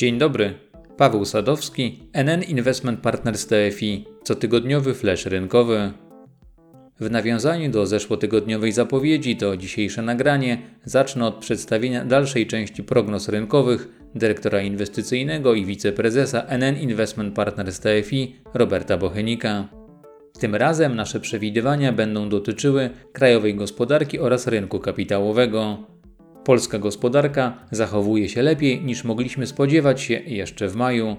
Dzień dobry. Paweł Sadowski, NN Investment Partners TFI, cotygodniowy flash rynkowy. W nawiązaniu do zeszłotygodniowej zapowiedzi to dzisiejsze nagranie zacznę od przedstawienia dalszej części prognoz rynkowych dyrektora inwestycyjnego i wiceprezesa NN Investment Partners TFI Roberta Bochenika. Tym razem nasze przewidywania będą dotyczyły krajowej gospodarki oraz rynku kapitałowego. Polska gospodarka zachowuje się lepiej niż mogliśmy spodziewać się jeszcze w maju.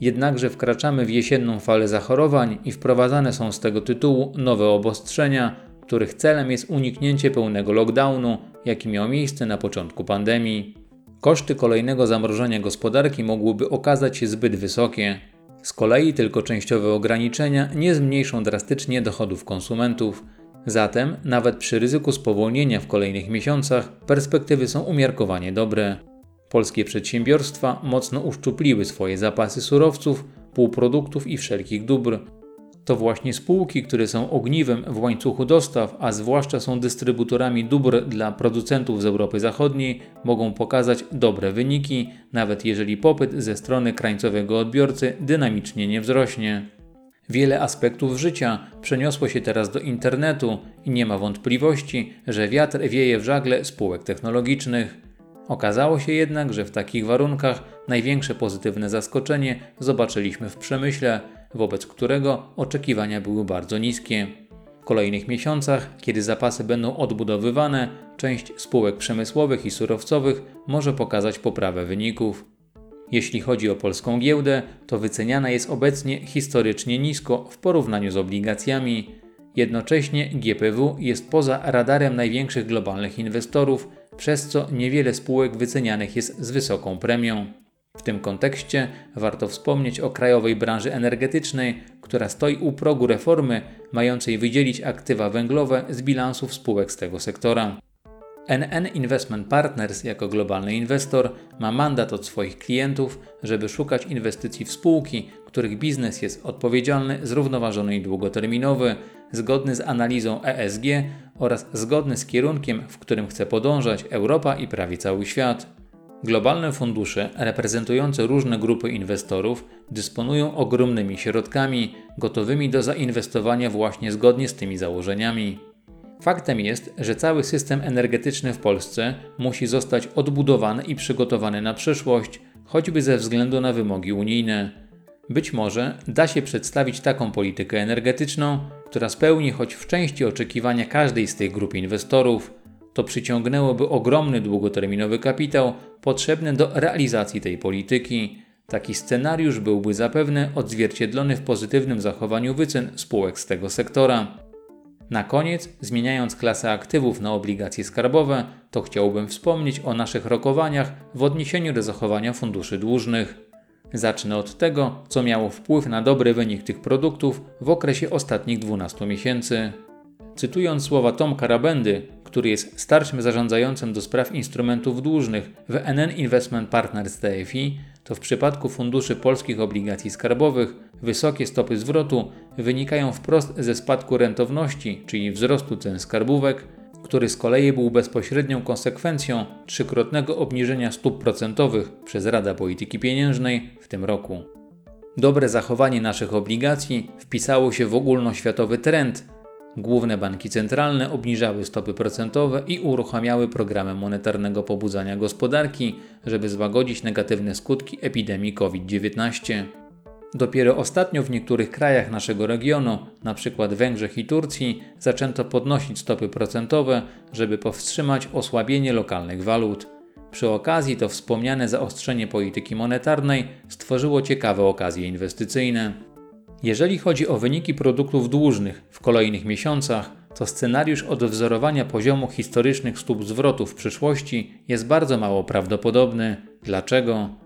Jednakże wkraczamy w jesienną falę zachorowań i wprowadzane są z tego tytułu nowe obostrzenia, których celem jest uniknięcie pełnego lockdownu, jaki miał miejsce na początku pandemii. Koszty kolejnego zamrożenia gospodarki mogłyby okazać się zbyt wysokie. Z kolei tylko częściowe ograniczenia nie zmniejszą drastycznie dochodów konsumentów. Zatem, nawet przy ryzyku spowolnienia w kolejnych miesiącach, perspektywy są umiarkowanie dobre. Polskie przedsiębiorstwa mocno uszczupliły swoje zapasy surowców, półproduktów i wszelkich dóbr. To właśnie spółki, które są ogniwem w łańcuchu dostaw, a zwłaszcza są dystrybutorami dóbr dla producentów z Europy Zachodniej, mogą pokazać dobre wyniki, nawet jeżeli popyt ze strony krańcowego odbiorcy dynamicznie nie wzrośnie. Wiele aspektów życia przeniosło się teraz do internetu i nie ma wątpliwości, że wiatr wieje w żagle spółek technologicznych. Okazało się jednak, że w takich warunkach największe pozytywne zaskoczenie zobaczyliśmy w przemyśle, wobec którego oczekiwania były bardzo niskie. W kolejnych miesiącach, kiedy zapasy będą odbudowywane, część spółek przemysłowych i surowcowych może pokazać poprawę wyników. Jeśli chodzi o polską giełdę, to wyceniana jest obecnie historycznie nisko w porównaniu z obligacjami. Jednocześnie GPW jest poza radarem największych globalnych inwestorów, przez co niewiele spółek wycenianych jest z wysoką premią. W tym kontekście warto wspomnieć o krajowej branży energetycznej, która stoi u progu reformy mającej wydzielić aktywa węglowe z bilansów spółek z tego sektora. NN Investment Partners jako globalny inwestor ma mandat od swoich klientów, żeby szukać inwestycji w spółki, których biznes jest odpowiedzialny, zrównoważony i długoterminowy, zgodny z analizą ESG oraz zgodny z kierunkiem, w którym chce podążać Europa i prawie cały świat. Globalne fundusze, reprezentujące różne grupy inwestorów, dysponują ogromnymi środkami, gotowymi do zainwestowania właśnie zgodnie z tymi założeniami. Faktem jest, że cały system energetyczny w Polsce musi zostać odbudowany i przygotowany na przyszłość, choćby ze względu na wymogi unijne. Być może da się przedstawić taką politykę energetyczną, która spełni choć w części oczekiwania każdej z tych grup inwestorów. To przyciągnęłoby ogromny długoterminowy kapitał potrzebny do realizacji tej polityki. Taki scenariusz byłby zapewne odzwierciedlony w pozytywnym zachowaniu wycen spółek z tego sektora. Na koniec, zmieniając klasę aktywów na obligacje skarbowe, to chciałbym wspomnieć o naszych rokowaniach w odniesieniu do zachowania funduszy dłużnych. Zacznę od tego, co miało wpływ na dobry wynik tych produktów w okresie ostatnich 12 miesięcy. Cytując słowa Tomka Rabendy, który jest starszym zarządzającym do spraw instrumentów dłużnych w NN Investment Partners TFI, to w przypadku funduszy polskich obligacji skarbowych wysokie stopy zwrotu wynikają wprost ze spadku rentowności, czyli wzrostu cen skarbówek, który z kolei był bezpośrednią konsekwencją trzykrotnego obniżenia stóp procentowych przez Rada Polityki Pieniężnej w tym roku. Dobre zachowanie naszych obligacji wpisało się w ogólnoświatowy trend, Główne banki centralne obniżały stopy procentowe i uruchamiały programy monetarnego pobudzania gospodarki, żeby złagodzić negatywne skutki epidemii COVID-19. Dopiero ostatnio w niektórych krajach naszego regionu, np. Węgrzech i Turcji, zaczęto podnosić stopy procentowe, żeby powstrzymać osłabienie lokalnych walut. Przy okazji to wspomniane zaostrzenie polityki monetarnej stworzyło ciekawe okazje inwestycyjne. Jeżeli chodzi o wyniki produktów dłużnych w kolejnych miesiącach, to scenariusz odwzorowania poziomu historycznych stóp zwrotu w przyszłości jest bardzo mało prawdopodobny. Dlaczego?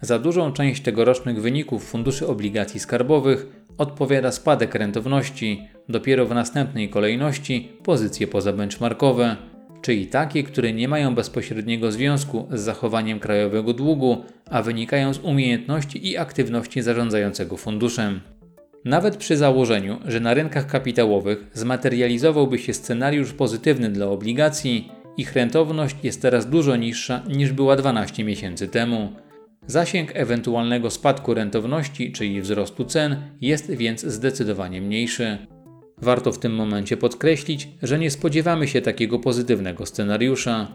Za dużą część tegorocznych wyników funduszy obligacji skarbowych odpowiada spadek rentowności, dopiero w następnej kolejności pozycje pozabenchmarkowe, czyli takie, które nie mają bezpośredniego związku z zachowaniem krajowego długu, a wynikają z umiejętności i aktywności zarządzającego funduszem. Nawet przy założeniu, że na rynkach kapitałowych zmaterializowałby się scenariusz pozytywny dla obligacji, ich rentowność jest teraz dużo niższa niż była 12 miesięcy temu. Zasięg ewentualnego spadku rentowności, czyli wzrostu cen, jest więc zdecydowanie mniejszy. Warto w tym momencie podkreślić, że nie spodziewamy się takiego pozytywnego scenariusza.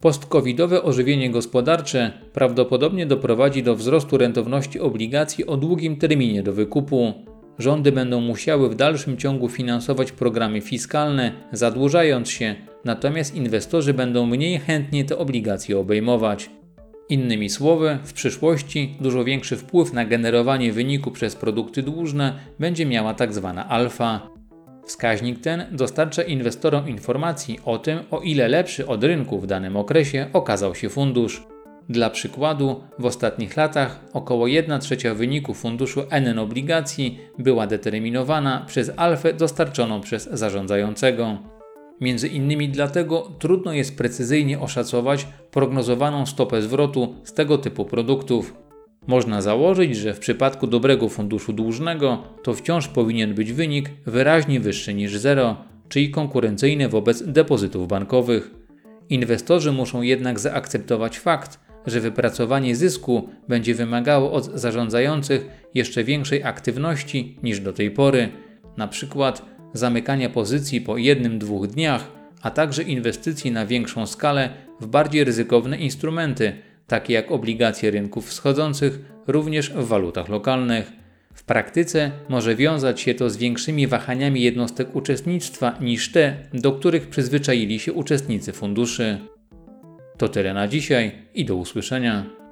Post-covidowe ożywienie gospodarcze prawdopodobnie doprowadzi do wzrostu rentowności obligacji o długim terminie do wykupu. Rządy będą musiały w dalszym ciągu finansować programy fiskalne, zadłużając się, natomiast inwestorzy będą mniej chętnie te obligacje obejmować. Innymi słowy, w przyszłości dużo większy wpływ na generowanie wyniku przez produkty dłużne będzie miała tzw. alfa. Wskaźnik ten dostarcza inwestorom informacji o tym, o ile lepszy od rynku w danym okresie okazał się fundusz. Dla przykładu, w ostatnich latach około 1 trzecia wyniku funduszu NN obligacji była determinowana przez alfę dostarczoną przez zarządzającego. Między innymi dlatego trudno jest precyzyjnie oszacować prognozowaną stopę zwrotu z tego typu produktów. Można założyć, że w przypadku dobrego funduszu dłużnego to wciąż powinien być wynik wyraźnie wyższy niż zero, czyli konkurencyjny wobec depozytów bankowych. Inwestorzy muszą jednak zaakceptować fakt, że wypracowanie zysku będzie wymagało od zarządzających jeszcze większej aktywności niż do tej pory, na przykład zamykania pozycji po jednym, dwóch dniach, a także inwestycji na większą skalę w bardziej ryzykowne instrumenty, takie jak obligacje rynków wschodzących, również w walutach lokalnych. W praktyce może wiązać się to z większymi wahaniami jednostek uczestnictwa niż te, do których przyzwyczaili się uczestnicy funduszy. To tyle na dzisiaj i do usłyszenia.